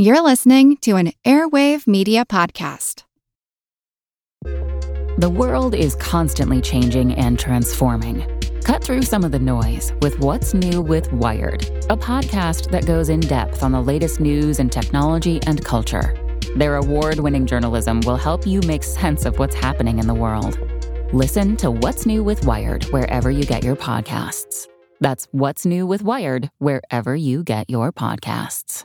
You're listening to an Airwave Media Podcast. The world is constantly changing and transforming. Cut through some of the noise with What's New with Wired, a podcast that goes in depth on the latest news and technology and culture. Their award winning journalism will help you make sense of what's happening in the world. Listen to What's New with Wired wherever you get your podcasts. That's What's New with Wired wherever you get your podcasts.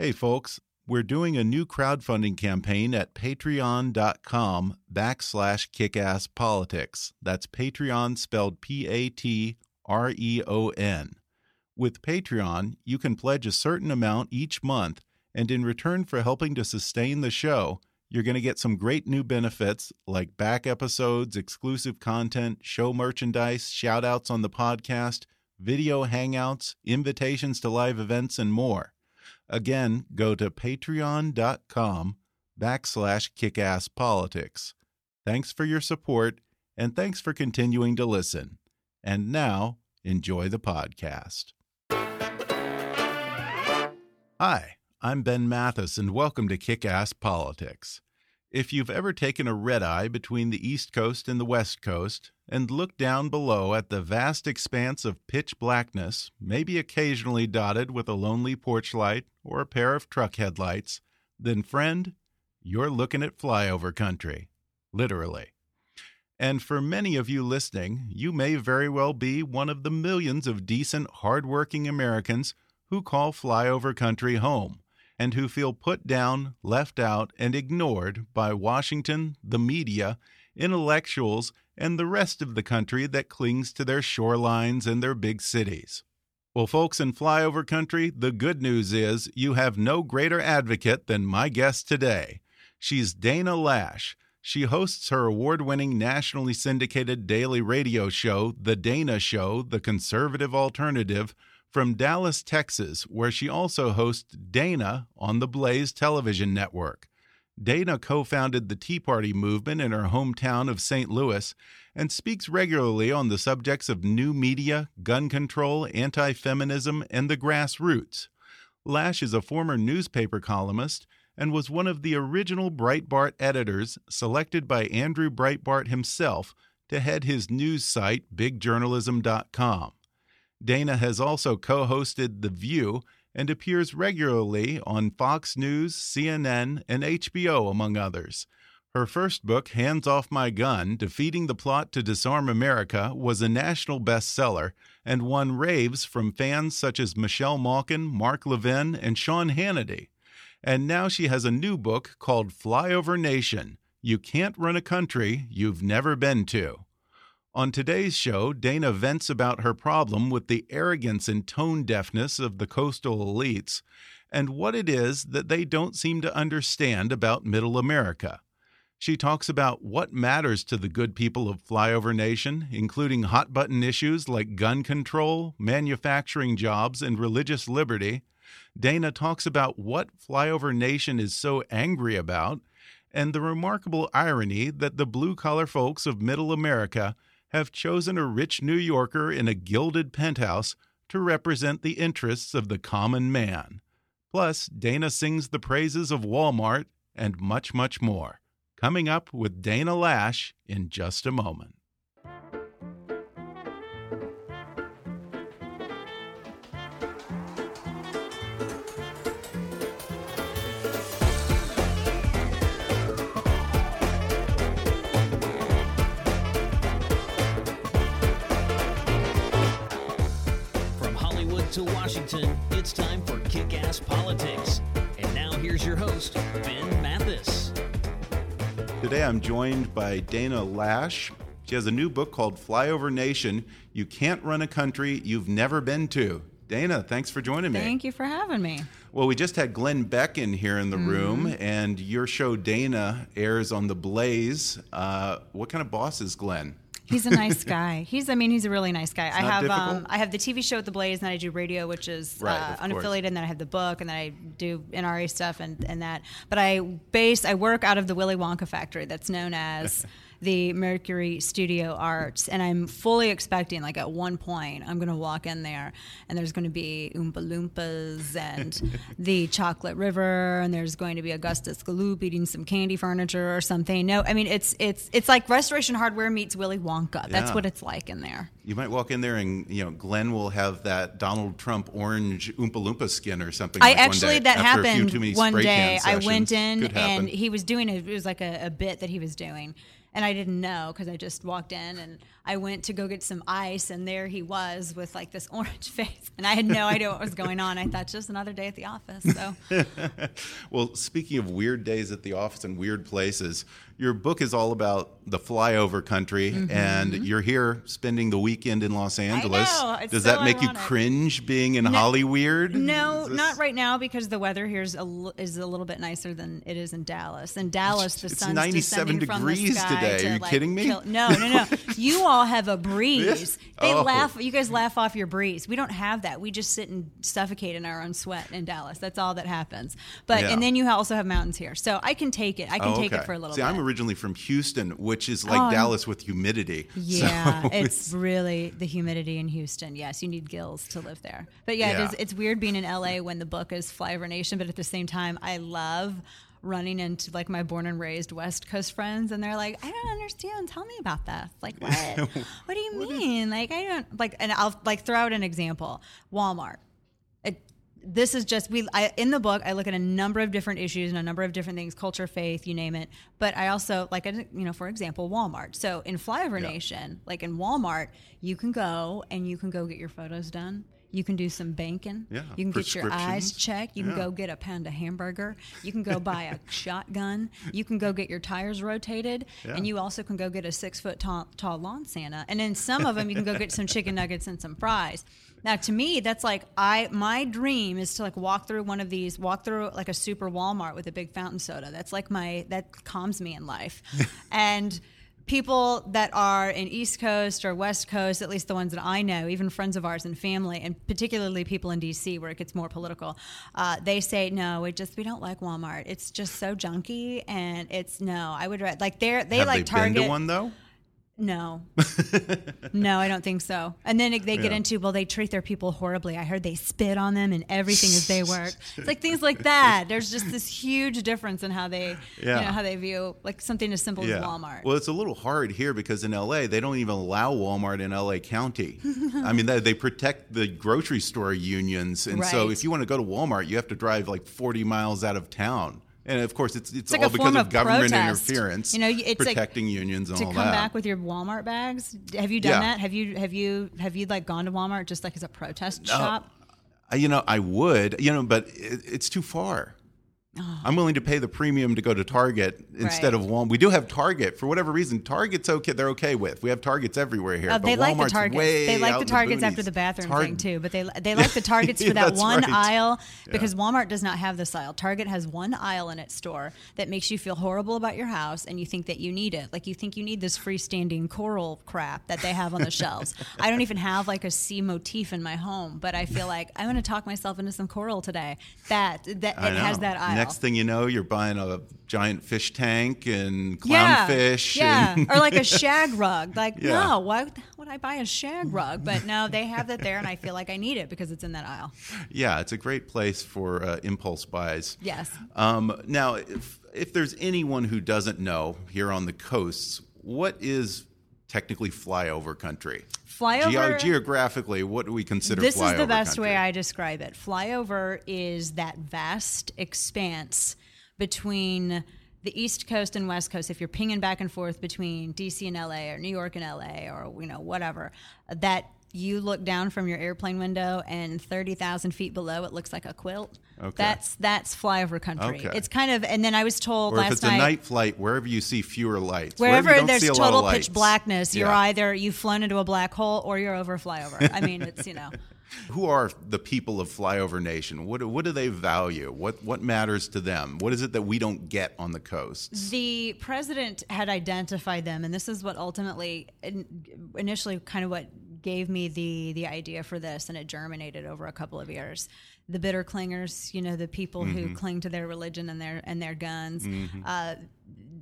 Hey, folks, we're doing a new crowdfunding campaign at patreon.com backslash kickasspolitics. That's Patreon spelled P A T R E O N. With Patreon, you can pledge a certain amount each month, and in return for helping to sustain the show, you're going to get some great new benefits like back episodes, exclusive content, show merchandise, shout outs on the podcast, video hangouts, invitations to live events, and more. Again, go to patreon.com backslash kickasspolitics. Thanks for your support, and thanks for continuing to listen. And now, enjoy the podcast. Hi, I'm Ben Mathis, and welcome to Kick Ass Politics. If you've ever taken a red eye between the East Coast and the West Coast and looked down below at the vast expanse of pitch blackness, maybe occasionally dotted with a lonely porch light or a pair of truck headlights, then, friend, you're looking at flyover country. Literally. And for many of you listening, you may very well be one of the millions of decent, hardworking Americans who call flyover country home and who feel put down, left out, and ignored by Washington, the media, intellectuals, and the rest of the country that clings to their shorelines and their big cities. Well, folks in flyover country, the good news is you have no greater advocate than my guest today. She's Dana Loesch. She hosts her award winning nationally syndicated daily radio show, The Dana Show, the conservative alternative, from Dallas, Texas, where she also hosts Dana on the Blaze television network. Dana co founded the Tea Party movement in her hometown of St. Louis and speaks regularly on the subjects of new media, gun control, anti feminism, and the grassroots. Loesch is a former newspaper columnist and was one of the original Breitbart editors selected by Andrew Breitbart himself to head his news site, bigjournalism.com. Dana has also co hosted The View and appears regularly on Fox News, CNN, and HBO, among others. Her first book, Hands Off My Gun Defeating the Plot to Disarm America, was a national bestseller and won raves from fans such as Michelle Malkin, Mark Levin, and Sean Hannity. And now she has a new book called Flyover Nation You Can't Run a Country You've Never Been to. On today's show, Dana vents about her problem with the arrogance and tone deafness of the coastal elites and what it is that they don't seem to understand about middle America. She talks about what matters to the good people of Flyover Nation, including hot button issues like gun control, manufacturing jobs, and religious liberty. Dana talks about what Flyover Nation is so angry about, and the remarkable irony that the blue collar folks of middle America have chosen a rich New Yorker in a gilded penthouse to represent the interests of the common man. Plus, Dana sings the praises of Walmart and much, much more. Coming up with Dana Loesch in just a moment. Washington, it's time for Kick Ass Politics. And now here's your host, Ben Mathis. Today I'm joined by Dana Loesch. She has a new book called Flyover Nation You Can't Run a Country You've Never Been to. Dana, thanks for joining me. Thank you for having me. Well, we just had Glenn Beck in here in the Mm-hmm. room, and your show, Dana, airs on The Blaze. Uh, what kind of boss is Glenn? He's a nice guy. He's, I mean, he's a really nice guy. I not have, um, I have the TV show at the Blaze, and then I do radio, which is Right, uh, of course. unaffiliated, and then I have the book, and then I do NRA stuff and, and that. But I base, I work out of the Willy Wonka factory that's known as the Mercury Studio Arts, and I'm fully expecting, like at one point, I'm going to walk in there, and there's going to be Oompa Loompas and the Chocolate River, and there's going to be Augustus Gloop eating some candy furniture or something. No, I mean it's it's it's like Restoration Hardware meets Willy Wonka. That's Yeah. what it's like in there. You might walk in there and you know Glenn will have that Donald Trump orange Oompa Loompa skin or something. I like actually that after a few happened one day. I went in and he was doing a, it was like a, a bit that he was doing, and I didn't know because I just walked in and I went to go get some ice, and there he was with like this orange face, and I had no idea what was going on. I thought just another day at the office. So well, speaking of weird days at the office and weird places, your book is all about the flyover country, and you're here spending the weekend in Los Angeles. Mm-hmm. know, Does so that make you cringe being in Hollyweird? No, this- not right now because the weather here is a, l- is a little bit nicer than it is in Dallas. In Dallas, the It's sun's 97 descending from the degrees sky today. to, Are you like, kidding me? kill- no, no, no. you all have a breeze. They Oh. laugh. You guys laugh off your breeze. We don't have that. We just sit and suffocate in our own sweat in Dallas. That's all that happens. But Yeah. and then you also have mountains here, so I can take it. I can Oh, take it for a little See, bit. Originally from Houston, which is like Oh, Dallas with humidity. Yeah, So it's really the humidity in Houston. Yes, you need gills to live there. But yeah, Yeah. It is, it's weird being in LA when the book is Flyover Nation, but at the same time, I love running into like my born and raised West Coast friends, and they're like, "I don't understand. Tell me about this. Like, what? what do you mean? Like, I don't like." And I'll like throw out an example: Walmart. This is just we I, in the book i look at a number of different issues and a number of different things culture faith you name it. But i also like I- you know for example walmart. So in flyover nation like in walmart you can go and you can go get your photos done. You can do some banking. Yeah, you can get your eyes checked. You can Yeah. go get a pound of hamburger. You can go buy a shotgun. You can go get your tires rotated. And you also can go get a six foot tall, tall lawn santa. And then some of them you can go get some chicken nuggets and some fries now to me that's like i my dream is to like walk through one of these walk through like a super walmart with a big fountain soda. That's like my that calms me in life. And people that are in east coast or west coast at least the ones that i know even friends of ours and family and particularly people in dc where it gets more political uh, they say no We just we don't like walmart. It's just so junky and it's no i would like they're they Have like they target been to one though? No. no, I don't think so. And then they get Yeah. into, well, they treat their people horribly. I heard they spit on them and everything as they work. It's like things like that. There's just this huge difference in how they, Yeah. you know, how they view like something as simple as Walmart. Well, it's a little hard here because in LA, they don't even allow Walmart in LA County. I mean, they, they protect the grocery store unions. And so if you want to go to Walmart, you have to drive like 40 miles out of town. And of course, it's, it's, It's like all because of, of government protest. interference, You know, it's like- protecting unions and to all come that. back with your Walmart bags. Have you done Yeah. that? Have you have you have you like gone to Walmart just like as a protest shop? Uh, You know, I would, you know, but it, it's too far. I'm willing to pay the premium to go to Target instead Right. of Walmart. We do have Target for whatever reason. Target's okay; they're okay with. We have Targets everywhere here. Uh, but they like the targets. They like the targets boonies. after the bathroom hard- thing too. But they they like the targets for that one right. aisle because Walmart does not have this aisle. Target has one aisle in its store that makes you feel horrible about your house and you think that you need it. Like you think you need this freestanding coral crap that they have on the shelves. I don't even have like a sea motif in my home, but I feel like I'm going to talk myself into some coral today. That that it has that aisle. Next thing you know, you're buying a giant fish tank and yeah, clownfish. yeah, and- or like a shag rug. Like, Yeah. no, why would I buy a shag rug? But no, they have that there, and I feel like I need it because it's in that aisle. yeah, it's a great place for uh, impulse buys. Yes. Um, now, if if there's anyone who doesn't know here on the coasts, what is technically flyover country? Flyover- geographically, what do we consider This is the best country? way I describe it. Flyover is that vast expanse between the East Coast and West Coast. If you're pinging back and forth between DC and LA or New York and LA or you know whatever, that you look down from your airplane window and 30,000 feet below it looks like a quilt. Okay. That's that's flyover country. Okay. It's kind of and then I was told Or if last it's a night night flight, wherever you see fewer lights, wherever don't there's total pitch blackness, you're either you've flown into a black hole or you're over flyover. I mean, it's you know. Who are the people of Flyover Nation? What what do they value? What what matters to them? What is it that we don't get on the coasts? The president had identified them, and this is what ultimately, initially, kind of what gave me the the idea for this, and it germinated over a couple of years. The bitter clingers, you know, the people who cling to their religion and their and their guns. Uh,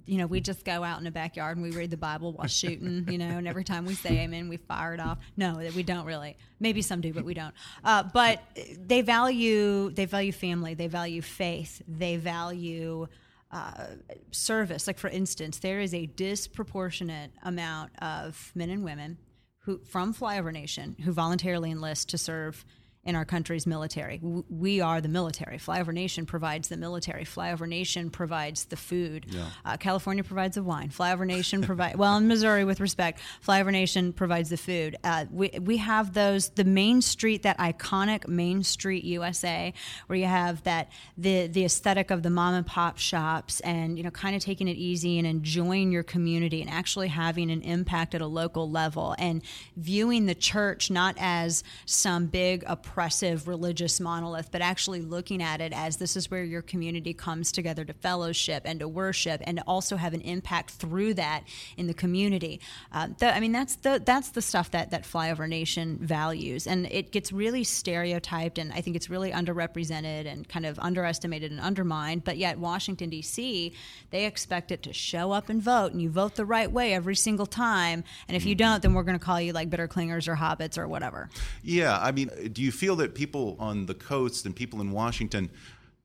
you know, we just go out in the backyard and we read the Bible while shooting, you know, and every time we say amen, we fire it off. No, that we don't really. Maybe some do, but we don't. Uh, but they value they value family, they value faith, they value uh, service. Like for instance, there is a disproportionate amount of men and women who from Flyover Nation who voluntarily enlist to serve in our country's military. We are the military. Flyover Nation provides the military. Flyover Nation provides the food. Uh, California provides the wine. Flyover Nation provide well in Missouri with respect. Flyover Nation provides the food. Uh, we we have those the Main Street that iconic Main Street USA where you have that the the aesthetic of the mom and pop shops and you know kind of taking it easy and enjoying your community and actually having an impact at a local level and viewing the church not as some big oppressive religious monolith but actually looking at it as this is where your community comes together to fellowship and to worship and to also have an impact through that in the community. Uh, the, i mean that's the that's the stuff that that flyover nation values. And it gets really stereotyped and i think it's really underrepresented and kind of underestimated and undermined but yet washington d.c they expect it to show up and vote and you vote the right way every single time. And if you don't then we're going to call you like bitter clingers or hobbits or whatever. Yeah, I mean, do you feel that people on the coast and people in Washington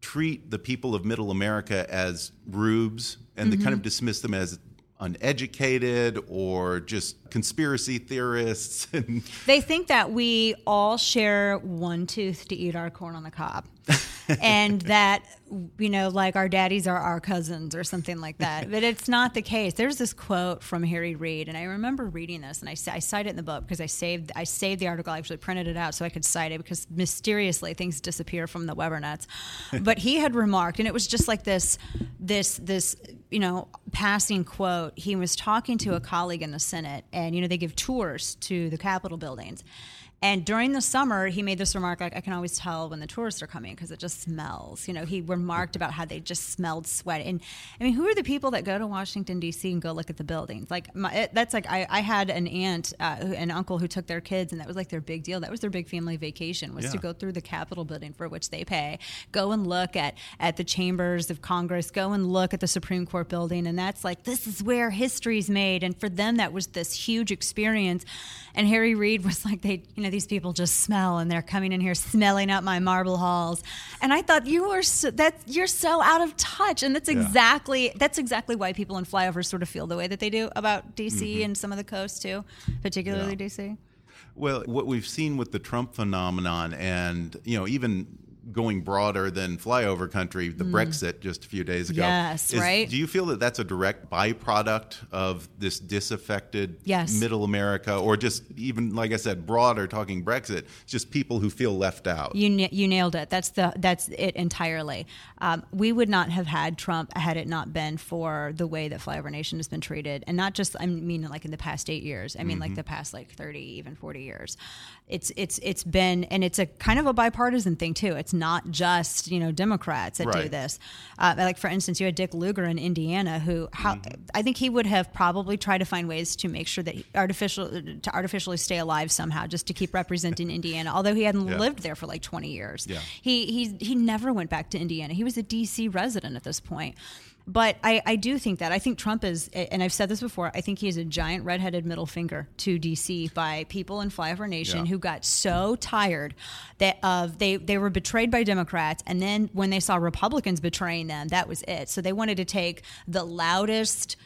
treat the people of Middle America as rubes and they kind Mm-hmm. of dismiss them as uneducated or just conspiracy theorists? And They think that we all share one tooth to eat our corn on the cob. and that, you know, like our daddies are our cousins or something like that. But it's not the case. There's this quote from Harry Reid, and I remember reading this, and I, I cite it in the book because I saved I saved the article. I actually printed it out so I could cite it because mysteriously things disappear from the Weber nuts. but he had remarked, and it was just like this, this, this, you know, passing quote. He was talking to a colleague in the Senate, and you know, they give tours to the Capitol buildings. And during the summer, he made this remark like, I can always tell when the tourists are coming because it just smells. You know, he remarked about how they just smelled sweat. And I mean, who are the people that go to Washington, D.C. and go look at the buildings? Like, my, it, that's like, I, I had an aunt, uh, who- an uncle who took their kids, and that was like their big deal. That was their big family vacation, was to go through the Capitol building for which they pay, go and look at, at the chambers of Congress, go and look at the Supreme Court building. And that's like, this is where history's made. And for them, that was this huge experience. And Harry Reid was like, they, you know, these people just smell and they're coming in here smelling up my marble halls. And I thought you are so, that you're so out of touch. And that's exactly, that's exactly why people in flyovers sort of feel the way that they do about DC mm-hmm. and some of the coast too, particularly DC. Well, what we've seen with the Trump phenomenon, and you know, even going broader than flyover country, the Brexit just a few days ago. Mm. Yes, is- right? Do you feel that that's a direct byproduct of this disaffected Yes. Middle America, or just even like I said, broader talking Brexit, just people who feel left out? You you nailed it. That's the that's it entirely. Um, we would not have had Trump had it not been for the way that Flyover Nation has been treated, and not just I mean like in the past eight years. I mean like the past like thirty, even forty years. It's it's it's been and it's a kind of a bipartisan thing too. It's not just you know Democrats that do this. Uh, like for instance, you had Dick Lugar in Indiana, who how I think he would have probably tried to find ways to make sure that he artificial to artificially stay alive somehow, just to keep representing Indiana, although he hadn't Yeah. lived there for like twenty years. Yeah. He he he never went back to Indiana. He was a D.C. resident at this point. But I, I do think that I think Trump is, and I've said this before. I think he is a giant redheaded middle finger to D.C. by people in Flyover Nation Yeah. who got so tired that of they they were betrayed by Democrats, and then when they saw Republicans betraying them, that was it. So they wanted to take the loudest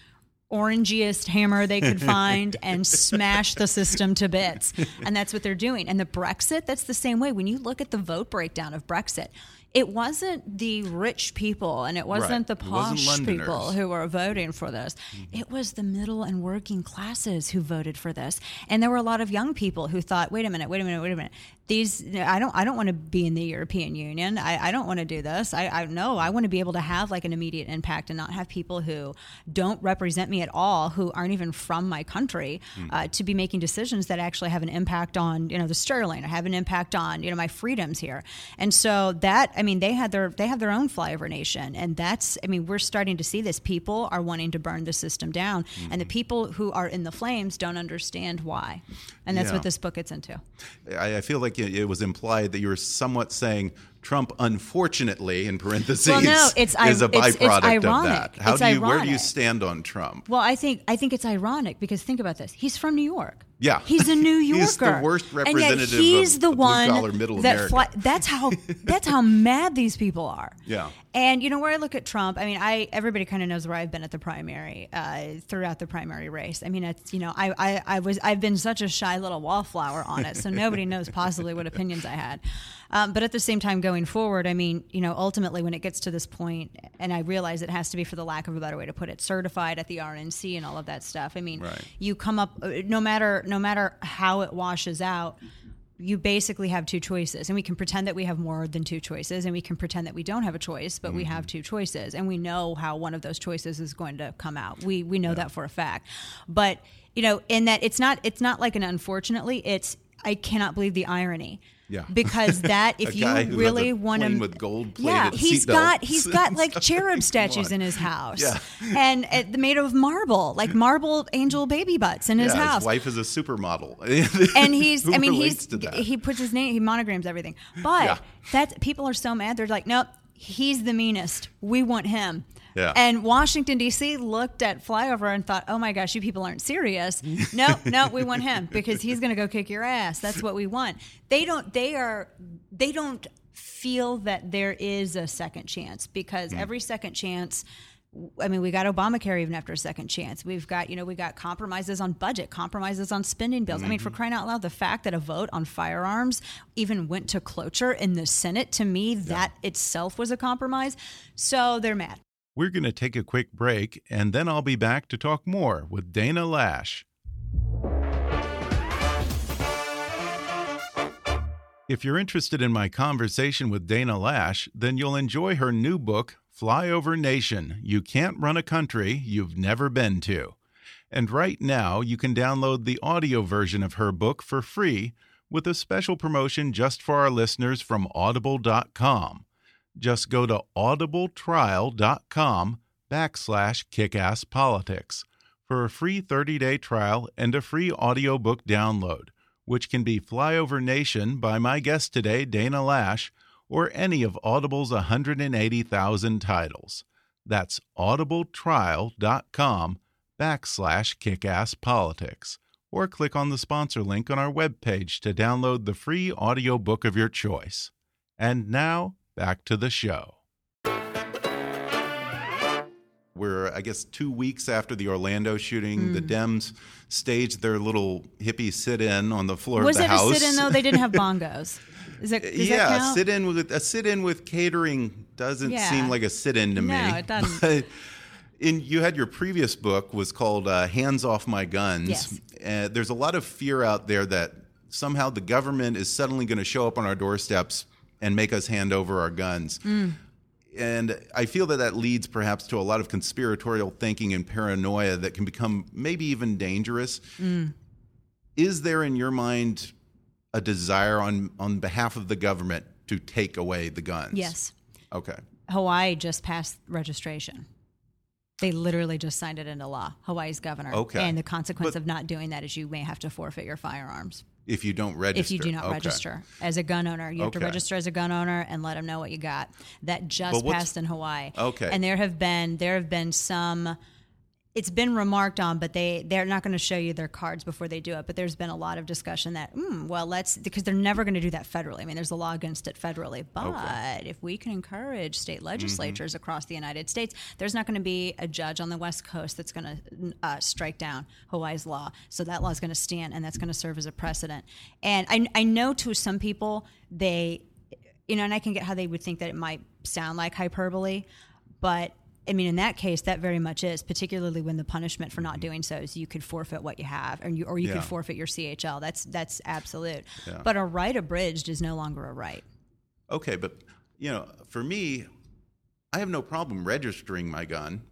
orangiest hammer they could find and smash the system to bits. And that's what they're doing. And the Brexit, that's the same way. When you look at the vote breakdown of Brexit, it wasn't the rich people and it wasn't Right. the It wasn't posh people who were voting for this. Mm-hmm. It was the middle and working classes who voted for this. And there were a lot of young people who thought, wait a minute, wait a minute, wait a minute. These I don't I don't want to be in the European Union. I, I don't want to do this. I, I know I want to be able to have like an immediate impact and not have people who don't represent me at all, who aren't even from my country, Hmm. uh, to be making decisions that actually have an impact on, you know, the sterling or have an impact on, you know, my freedoms here. And so that I mean they had their they have their own flyover nation. And that's I mean, we're starting to see this. People are wanting to burn the system down. And Hmm. the people who are in the flames don't understand why. And that's Yeah. what this book gets into. I, I feel like it, it was implied that you were somewhat saying Trump, unfortunately, in parentheses, Well, no, it's is a it's- it's byproduct of that. How It's do you? Where do you stand on Trump? Well, I think I think it's ironic because think about this. He's from New York. Yeah. he's a New Yorker. He's the worst representative. and yet he's of- the one that fly, that's how that's how mad these people are. Yeah. And you know where I look at Trump, I mean, I everybody kind of knows where I've been at the primary uh, throughout the primary race. I mean, it's you know, I, I I was I've been such a shy little wallflower on it, so nobody knows possibly what opinions I had. Um, but at the same time, going forward, I mean, you know, ultimately when it gets to this point, and I realize it has to be, for the lack of a better way to put it, certified at the RNC and all of that stuff. I mean, Right. you come up uh, no matter no matter how it washes out you basically have two choices and we can pretend that we have more than two choices and we can pretend that we don't have a choice but we Mm-hmm. have two choices and we know how one of those choices is going to come out. We we know that for a fact. But you know in that it's not it's not like an unfortunately it's i cannot believe the irony Yeah. because that if you guy who has really want to with gold-plated yeah he's got he's got like cherub statues in his house. Yeah. and uh, made of marble like marble angel baby butts in his yeah, house. his wife is a supermodel, and he's i mean he's he puts his name he monograms everything. But Yeah. that's people are so mad they're like nope he's the meanest. We want him Yeah. and Washington D.C. looked at flyover and thought, "Oh my gosh, you people aren't serious. No, no, we want him because he's going to go kick your ass. That's what we want." They don't. They are. They don't feel that there is a second chance because Hmm. every second chance. I mean, we got Obamacare even after a second chance. We've got, you know, we got compromises on budget, compromises on spending bills. I mean, for crying out loud, the fact that a vote on firearms even went to cloture in the Senate, to me, that itself was a compromise. So they're mad. We're going to take a quick break, and then I'll be back to talk more with Dana Loesch. If you're interested in my conversation with Dana Loesch, then you'll enjoy her new book, Flyover Nation You Can't Run a Country You've Never Been to. And right now, you can download the audio version of her book for free with a special promotion just for our listeners from audible.com. Just go to audibletrial.com backslash kickasspolitics for a free 30-day trial and a free audiobook download, which can be Flyover Nation by my guest today, Dana Loesch, or any of Audible's 180,000 titles. That's audibletrial.com backslash kickasspolitics. Or click on the sponsor link on our webpage to download the free audiobook of your choice. And now, back to the show. We're, I guess, two weeks after the Orlando shooting. The Dems staged their little hippie sit in on the floor Was of the House. Was it a sit-in though? They didn't have bongos. Is that, yeah, that sit in with a sit in with catering doesn't Yeah. seem like a sit in to me. No, it doesn't. But in you had your previous book was called uh, "Hands Off My Guns." Yes. Uh, there's a lot of fear out there that somehow the government is suddenly going to show up on our doorsteps and make us hand over our guns. Mm. And I feel that that leads perhaps to a lot of conspiratorial thinking and paranoia that can become maybe even dangerous. Mm. Is there in your mind a desire on on behalf of the government to take away the guns? Yes. Okay. Hawaii just passed registration. They literally just signed it into law. Hawaii's governor. Okay. And the consequence But- of not doing that is you may have to forfeit your firearms If you don't register. if you do not Okay. register as a gun owner. You have to register as a gun owner and let them know what you got. That just passed in Hawaii. Okay. And there have been there have been some. It's been remarked on, but they they're not going to show you their cards before they do it. But there's been a lot of discussion that, mm, well, let's because they're never going to do that federally. I mean, there's a law against it federally, but if we can encourage state legislatures across the United States, there's not going to be a judge on the West Coast that's going to uh, strike down Hawaii's law. So that law is going to stand, and that's going to serve as a precedent. And I I know to some people they you know, and I can get how they would think that it might sound like hyperbole, but I mean, in that case, that very much is, particularly when the punishment for not mm-hmm. doing so is you could forfeit what you have, or you, or you Yeah. could forfeit your CHL. That's that's absolute. Yeah. But a right abridged is no longer a right. Okay, but you know, for me, I have no problem registering my gun.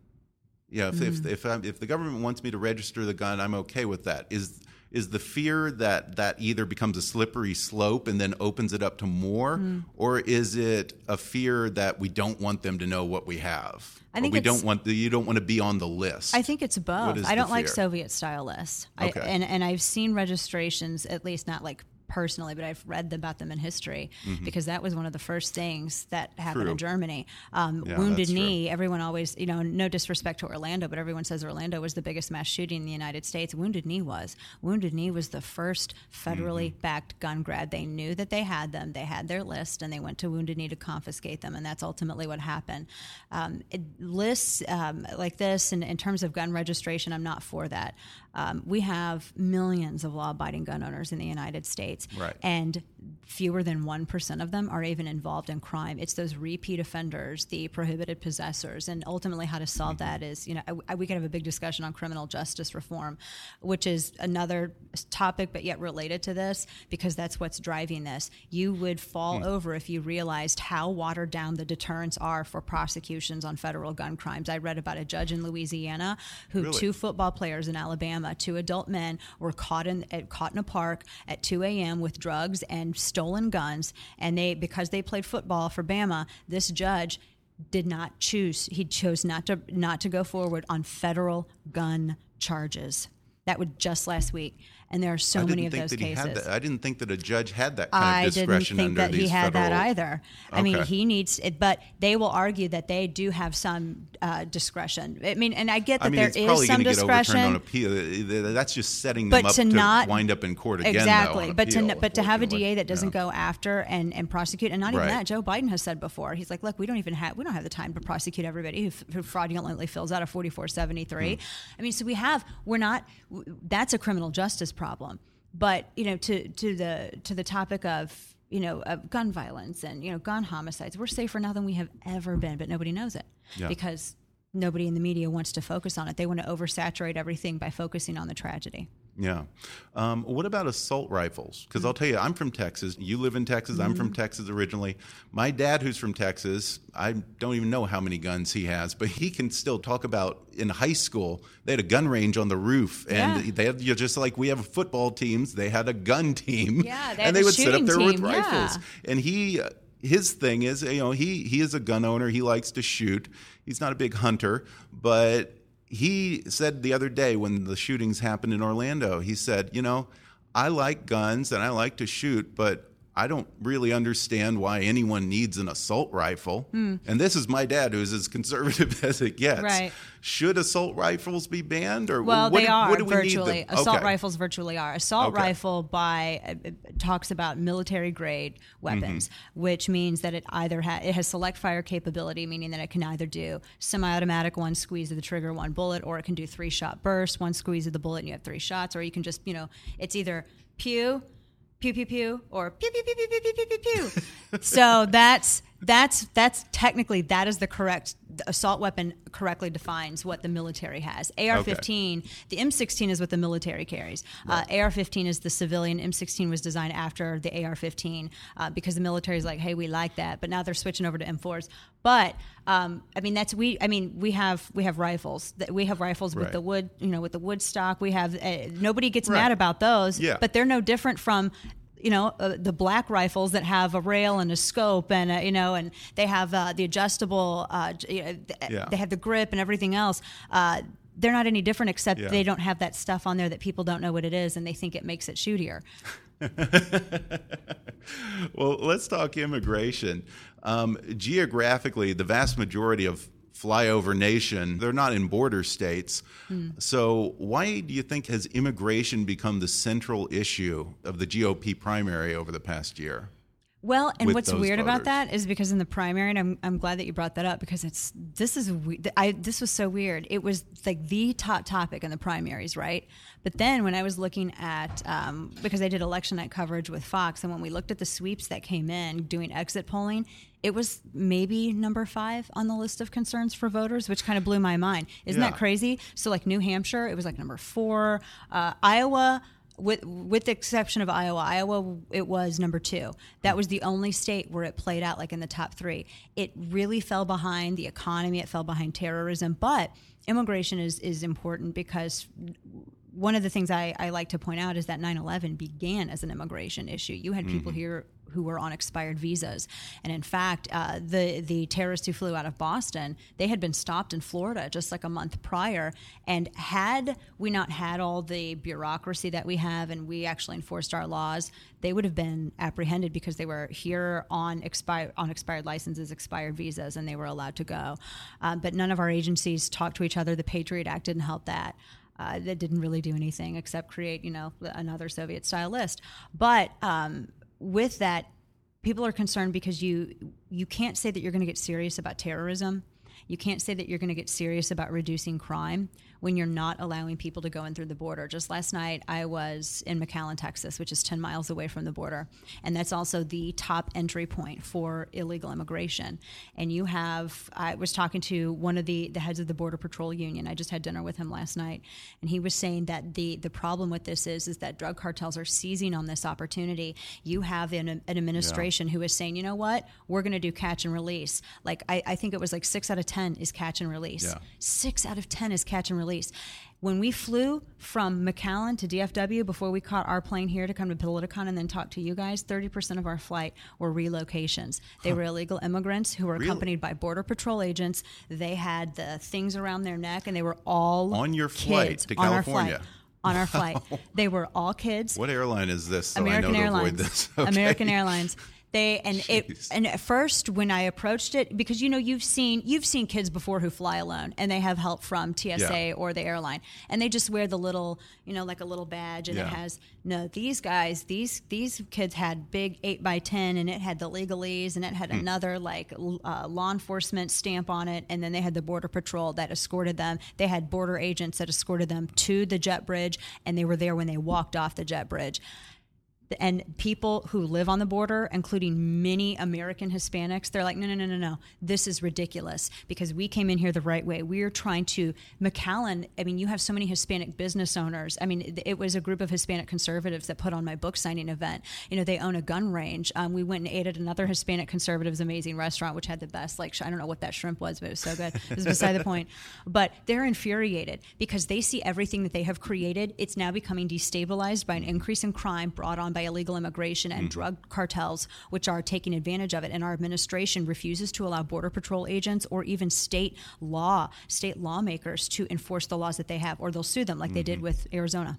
Yeah, if if mm-hmm. if, i if the government wants me to register the gun, I'm okay with that. Is is the fear that that either becomes a slippery slope and then opens it up to more, hmm. or is it a fear that we don't want them to know what we have? I think we it's- don't want the, you don't want to be on the list. I think it's both. I don't like? Soviet style lists. I, and and I've seen registrations, at least not like personally, but I've read about them in history because that was one of the first things that happened in Mm-hmm. Germany. Um, Yeah, wounded that's true. knee. Everyone always, you know, no disrespect to Orlando, but everyone says Orlando was the biggest mass shooting in the United States. Wounded knee was. Wounded knee was the first federally Mm-hmm. backed gun grab. They knew that they had them. They had their list, and they went to Wounded Knee to confiscate them, and that's ultimately what happened. Um, it, lists um, like this, and in terms of gun registration, I'm not for that. Um, we have millions of law-abiding gun owners in the United States, Right. and fewer than one percent of them are even involved in crime. It's those repeat offenders, the prohibited possessors, and ultimately how to solve mm-hmm. that is, you know, I, I- we could have a big discussion on criminal justice reform, which is another topic, but yet related to this because that's what's driving this. You would fall mm. over if you realized how watered down the deterrents are for prosecutions on federal gun crimes. I read about a judge in Louisiana who Really? two football players in Alabama, two adult men, were caught in at, caught in a park at 2 a.m. with drugs and stolen guns, and they because they played football for Bama, this judge did not choose. He chose not to not to go forward on federal gun charges. That was just last week, and there are so many of those cases. that. I didn't think that a judge had that kind I of didn't discretion think under that he had that federal- either. I mean, he needs it, but they will argue that they do have some uh, discretion. I mean, and I get that I mean, there is some discretion. overturned on appeal. That's just setting but them up to to, wind up in court again. though, exactly on but to but to have a. DA that doesn't Yeah. go after and, and prosecute and not even Right. that Joe Biden has said before he's like look we don't even have we don't have the time to prosecute everybody who, who fraudulently fills out a 4473 Hmm. I mean so we have we're not that's a criminal justice problem but you know to to the to the topic of you know of gun violence and you know gun homicides we're safer now than we have ever been but nobody knows it. Yeah. because nobody in the media wants to focus on it. They want to oversaturate everything by focusing on the tragedy Yeah. Um, what about assault rifles? Because I'll tell you, I'm from Texas. You live in Texas. I'm Mm-hmm. from Texas originally. My dad, who's from Texas, I don't even know how many guns he has, but he can still talk about in high school, they had a gun range on the roof. And Yeah. they had, you know, just like we have football teams, they had a gun team. Yeah, they and they would sit up there with rifles. yeah. And he. His thing is, you know, he he is a gun owner. He likes to shoot. He's not a big hunter, but he said the other day when the shootings happened in Orlando, he said, you know, I like guns and I like to shoot, but I don't really understand why anyone needs an assault rifle. And this is my dad, who's as conservative as it gets. Hmm. Right. Should assault rifles be banned, or Well, what they are what do we need virtually. them- Assault Okay. rifles virtually are. Assault Okay. rifle by uh, uh, talks about military grade weapons, Mm-hmm. which means that it either ha- it has select fire capability, meaning that it can either do semi-automatic one squeeze of the trigger, one bullet, or it can do three shot burst, one squeeze of the bullet, and you have three shots, or you can just you know it's either pew. Pew pew pew or pew pew pew pew pew pew pew pew so that's that's that's technically that is the correct the assault weapon correctly defines what the military has. AR-15, the M16 is what the military carries. Uh, AR-15 is the civilian. M16 was designed after the AR-15 uh, because the military is like, hey, we like that, but now they're switching over to M4s. But um, I mean, that's we. I mean, we have we have rifles. That we have rifles with the wood, you know, with the wood stock. We have uh, nobody gets Right. mad about those. Yeah. but they're no different from you know uh, the black rifles that have a rail and a scope and uh, you know and they have uh, the adjustable uh, you know, th- Yeah. they have the grip and everything else uh, they're not any different except Yeah. they don't have that stuff on there that people don't know what it is and they think it makes it shootier well, let's talk immigration. Um, geographically, the vast majority of flyover nation, they're not in border states. So, why do you think has immigration become the central issue of the GOP primary over the past year? Well, and what's weird about that is because in the primary, and I'm, I'm glad that you brought that up because it's this is we- I this was so weird. It was like the top topic in the primaries, right? But then when I was looking at um, because I did election night coverage with Fox, and when we looked at the sweeps that came in doing exit polling, it was maybe number five on the list of concerns for voters, which kind of blew my mind. Isn't Yeah. that crazy? So like New Hampshire, it was like number four. Uh, Iowa with with the exception of Iowa, Iowa it was number two. That was the only state where it played out like in the top three. It really fell behind the economy. It fell behind terrorism, but immigration is is important because one of the things I, I like to point out is that 9-11 began as an immigration issue. You had people here who were on expired visas. And in fact uh, the the terrorists who flew out of boston they had been stopped in florida just like a month prior. And had we not had all the bureaucracy that we have and we actually enforced our laws they would have been apprehended because they were here on expired on expired licenses expired visas and they were allowed to go. Um, but none of our agencies talked to each other. The patriot act didn't help that uh, that didn't really do anything except create, you know, another Soviet style list. But um, with that, people are concerned because you you can't say that you're going to get serious about terrorism. You can't say that you're going to get serious about reducing crime when you're not allowing people to go in through the border. Just last night, I was in McAllen, Texas, which is 10 miles away from the border. And that's also the top entry point for illegal immigration. And you have, I was talking to one of the, the heads of the Border Patrol Union. I just had dinner with him last night. And he was saying that the, the problem with this is, is that drug cartels are seizing on this opportunity. You have an, an administration who is saying, you know what, we're going to do catch and release. Like, I, I think it was like six out of 10 is catch and release. Yeah. Six out of 10 is catch and release. When we flew from McAllen to DFW before we caught our plane here to come to Politicon and then talk to you guys, 30% of our flight were relocations. They were illegal immigrants who were Really? accompanied by Border Patrol agents. They had the things around their neck and they were all On your flight to on our California. flight. On our flight. They were all kids. What airline is this? So American I know to Airlines. avoid this. Okay. American Airlines. They and Jeez. it and at first when I approached it because you know you've seen you've seen kids before who fly alone and they have help from TSA Yeah. or the airline and they just wear the little you know like a little badge and it has no these guys these these kids had big eight by ten and it had the legalese and it had another like uh, law enforcement stamp on it and then they had the border patrol that escorted them they had border agents that escorted them to the jet bridge and they were there when they walked off the jet bridge and people who live on the border, including many American Hispanics, they're like, no, no, no, no, no. This is ridiculous because we came in here the right way. We are trying to McAllen. I mean, you have so many Hispanic business owners. I mean, it, was a group of Hispanic conservatives that put on my book signing event. You know, they own a gun range. Um, we went and ate at another Hispanic conservative's amazing restaurant, which had the best, like, I don't know what that shrimp was, but it was so good. It was beside the point. But they're infuriated because they see everything that they have created. It's now becoming destabilized by an increase in crime brought on by illegal immigration and mm-hmm. drug cartels, which are taking advantage of it. And our administration refuses to allow Border Patrol agents or even state law, state lawmakers to enforce the laws that they have, or they'll sue them like they did mm-hmm. with Arizona.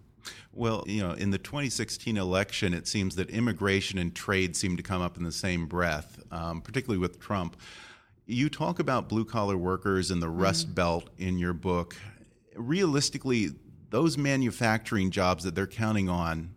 Well, you know, in the 2016 election, it seems that immigration and trade seem to come up in the same breath, um, particularly with Trump. You talk about blue collar workers and the mm-hmm. Rust Belt in your book. Realistically, those manufacturing jobs that they're counting on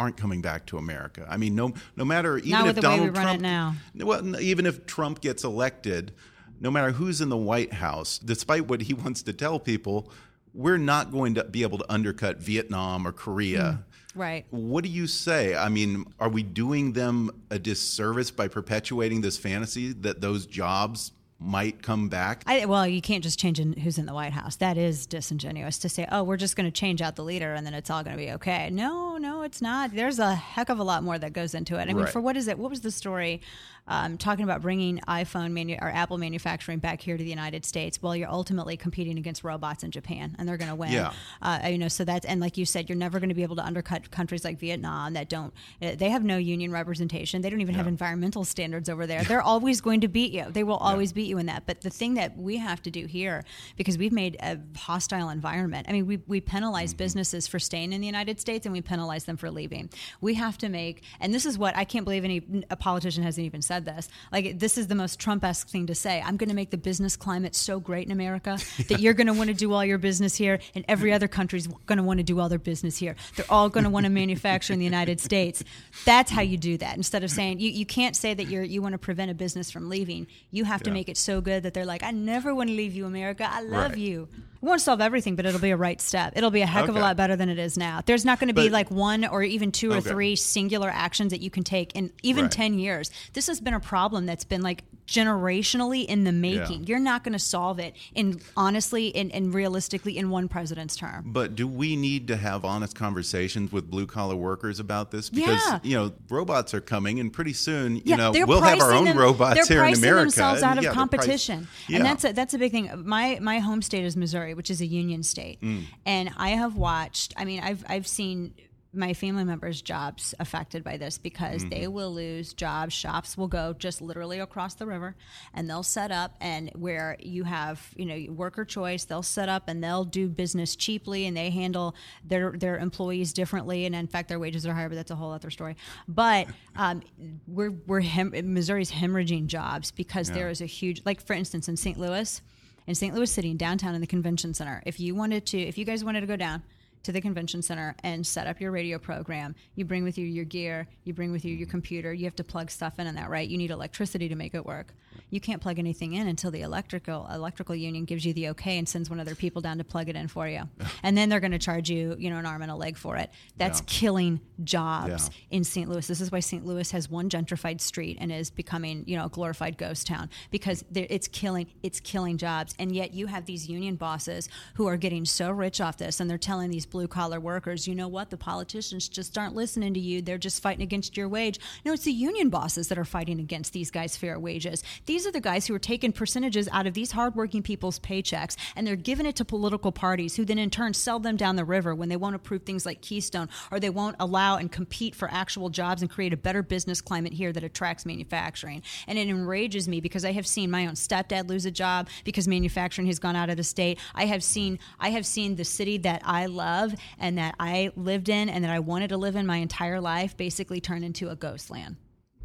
aren't coming back to America. I mean, no, no matter even if with the way Donald we Trump, now. well, even if Trump gets elected, no matter who's in the White House, despite what he wants to tell people, we're not going to be able to undercut Vietnam or Korea. Mm. Right. What do you say? I mean, are we doing them a disservice by perpetuating this fantasy that those jobs might come back? I, well, you can't just change in who's in the White House. That is disingenuous to say, oh, we're just going to change out the leader and then it's all going to be okay. No, no, it's not. There's a heck of a lot more that goes into it. I mean, Right. for what is it? What was the story um, talking about bringing iPhone manu- or Apple manufacturing back here to the United States? Well, you're ultimately competing against robots in Japan and they're going to win. Yeah. Uh, you know, so that's, and like you said, you're never going to be able to undercut countries like Vietnam that don't, uh, they have no union representation. They don't even have environmental standards over there. They're always going to beat you. They will always beat you in that. But the thing that we have to do here, because we've made a hostile environment, I mean, we, we penalize businesses for staying in the United States and we penalize penalize them for leaving. We have to make, and this is what I can't believe any a politician hasn't even said this. Like this is the most Trump-esque thing to say. I'm going to make the business climate so great in America that you're going to want to do all your business here, and every other country's going to want to do all their business here. They're all going to want to manufacture in the United States. That's how you do that. Instead of saying you, you can't say that you're you want to prevent a business from leaving. You have to Yeah. make it so good that they're like, I never want to leave you, America. I love Right. you. We won't solve everything, but it'll be a right step. It'll be a heck of a lot better than it is now. There's not going to be But- like one or even two or Okay. three singular actions that you can take in even Right. 10 years. This has been a problem that's been like generationally in the making. Yeah. You're not going to solve it in honestly and, and realistically in one president's term. But do we need to have honest conversations with blue collar workers about this? Because Yeah. you know robots are coming, and pretty soon you Yeah, know they're we'll have our pricing own them- robots they're here in pricing America. themselves out of they're competition, and that's a, that's a big thing. My my home state is Missouri, which is a union state, Mm. and I have watched. I mean, I've I've seen my family members' jobs affected by this because they Mm-hmm. will lose jobs. Shops will go just literally across the river, and they'll set up and where you have you know worker choice. They'll set up and they'll do business cheaply, and they handle their their employees differently. And in fact, their wages are higher, but that's a whole other story. But um, we're we're hem- Missouri's hemorrhaging jobs because there is a huge like for instance in St. Louis, in St. Louis City, in downtown in the convention center. If you wanted to, if you guys wanted to go down to the convention center and set up your radio program, you bring with you your gear, you bring with you your computer. You have to plug stuff in and that, right? You need electricity to make it work. You can't plug anything in until the electrical electrical union gives you the okay and sends one of their people down to plug it in for you. and then they're going to charge you, you know, an arm and a leg for it. That's Yeah. killing jobs Yeah. in St. Louis. This is why St. Louis has one gentrified street and is becoming, you know, a glorified ghost town because it's killing it's killing jobs. And yet you have these union bosses who are getting so rich off this, and they're telling these blue collar workers, you know what, the politicians just aren't listening to you. They're just fighting against your wage. No, it's the union bosses that are fighting against these guys' fair wages. These are the guys who are taking percentages out of these hardworking people's paychecks, and they're giving it to political parties who then in turn sell them down the river when they won't approve things like Keystone or they won't allow and compete for actual jobs and create a better business climate here that attracts manufacturing. And it enrages me because I have seen my own stepdad lose a job because manufacturing has gone out of the state. I have seen I have seen the city that I love and that I lived in and that I wanted to live in my entire life basically turn into a ghost land.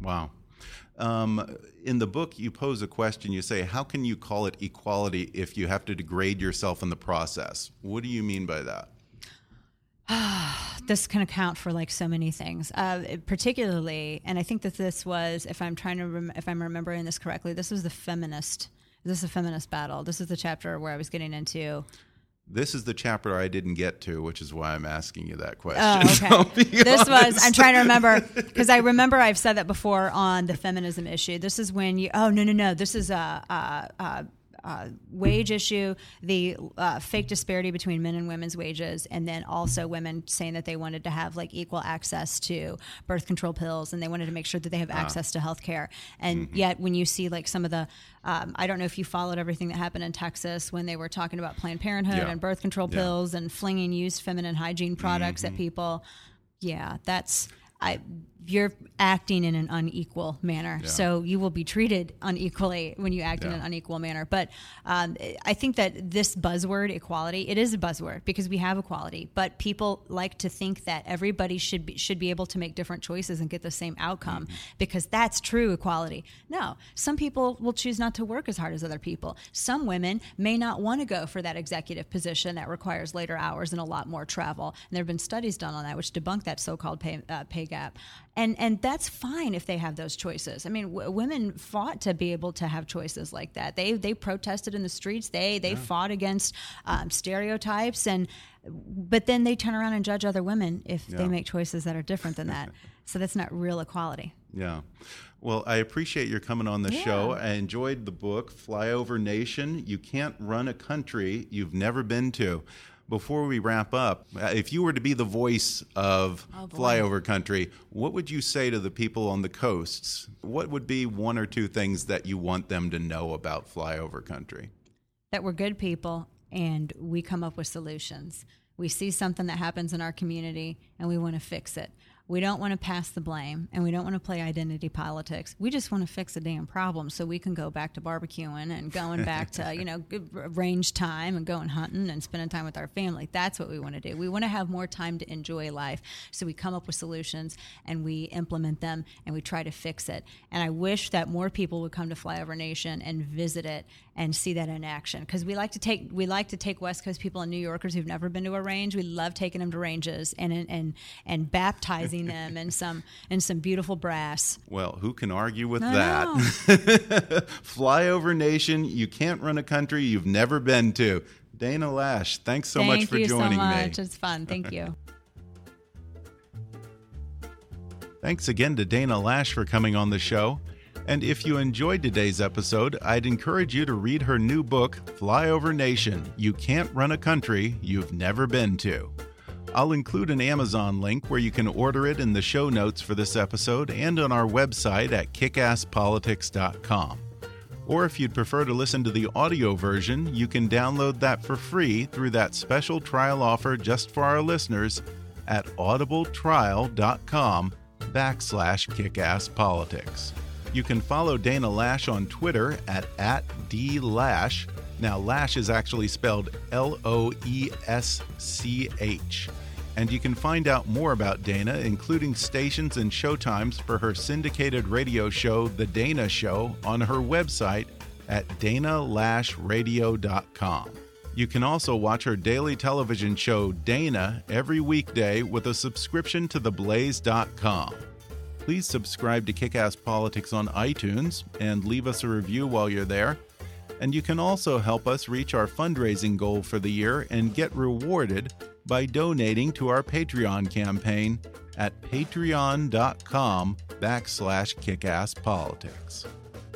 Wow. Um, in the book, you pose a question. You say, "How can you call it equality if you have to degrade yourself in the process?" What do you mean by that? this can account for like so many things, uh, particularly, and I think that this was, if I'm trying to, if I'm remembering this correctly, this was the feminist. This is a feminist battle. This is the chapter where I was getting into. This is the chapter I didn't get to, which is why I'm asking you that question. Oh, okay. this was I'm trying to remember because I remember I've said that before on the feminism issue. This is when you. Oh no no no. This is a. a, a uh, wage issue, the uh, fake disparity between men and women's wages, and then also women saying that they wanted to have like equal access to birth control pills and they wanted to make sure that they have access to health care. And yet, when you see like some of the, um, I don't know if you followed everything that happened in Texas when they were talking about Planned Parenthood Yeah. and birth control Yeah. pills and flinging used feminine hygiene products at people. Yeah, that's I. You're acting in an unequal manner, so you will be treated unequally when you act in an unequal manner. But um, I think that this buzzword equality, it is a buzzword because we have equality, but people like to think that everybody should be should be able to make different choices and get the same outcome Mm-hmm. because that's true equality. No, some people will choose not to work as hard as other people. Some women may not want to go for that executive position that requires later hours and a lot more travel. And there have been studies done on that which debunk that so-called pay, uh, pay gap. And and that's fine if they have those choices. I mean, w- women fought to be able to have choices like that. They they protested in the streets. They they fought against um, stereotypes and but then they turn around and judge other women if they make choices that are different than that. so that's not real equality. Yeah. Well, I appreciate your coming on the Yeah. show. I enjoyed the book, Flyover Nation. You can't run a country you've never been to. Before we wrap up, uh, if you were to be the voice of Oh, flyover country, what would you say to the people on the coasts? What would be one or two things that you want them to know about flyover country? that we're good people and we come up with solutions. We see something that happens in our community and we want to fix it. We don't want to pass the blame and we don't want to play identity politics. We just want to fix a damn problem so we can go back to barbecuing and going back to, you know, range time and going hunting and spending time with our family. That's what we want to do. We want to have more time to enjoy life. So we come up with solutions and we implement them and we try to fix it. And I wish that more people would come to Flyover Nation and visit it and see that in action because we like to take we like to take West Coast people and New Yorkers who've never been to a range. We love taking them to ranges and and and baptizing them and some in some beautiful brass. Well, who can argue with I that? Flyover Nation, you can't run a country you've never been to. Dana Loesch, thanks so Thank much for you joining so much. me. It's fun. Thank you. Thanks again to Dana Loesch for coming on the show. And if you enjoyed today's episode, I'd encourage you to read her new book, Flyover Nation You Can't Run a Country You've Never Been to. I'll include an Amazon link where you can order it in the show notes for this episode and on our website at kickasspolitics.com. Or if you'd prefer to listen to the audio version, you can download that for free through that special trial offer just for our listeners at audibletrial.com backslash kickasspolitics. You can follow Dana Loesch on Twitter at, at @dloesch. Now, Loesch is actually spelled L O E S C H. And you can find out more about Dana, including stations and showtimes for her syndicated radio show, The Dana Show, on her website at danaloeschradio.com. You can also watch her daily television show, Dana, every weekday with a subscription to theblaze.com. Please subscribe to Kickass Politics on iTunes and leave us a review while you're there. And you can also help us reach our fundraising goal for the year and get rewarded by donating to our Patreon campaign at patreon.com backslash kickasspolitics.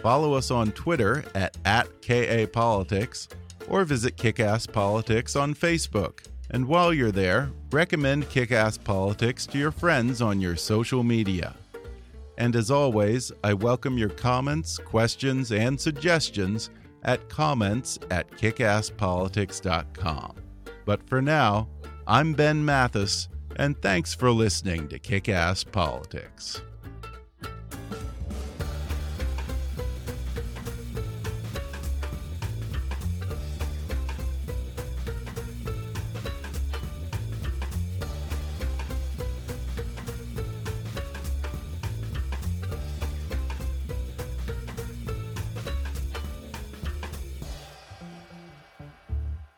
Follow us on Twitter at, at KAPolitics or visit Kickass Politics on Facebook. And while you're there, recommend Kickass Politics to your friends on your social media. And as always, I welcome your comments, questions, and suggestions at comments at kickasspolitics.com. But for now, I'm Ben Mathis, and thanks for listening to Kick Ass Politics.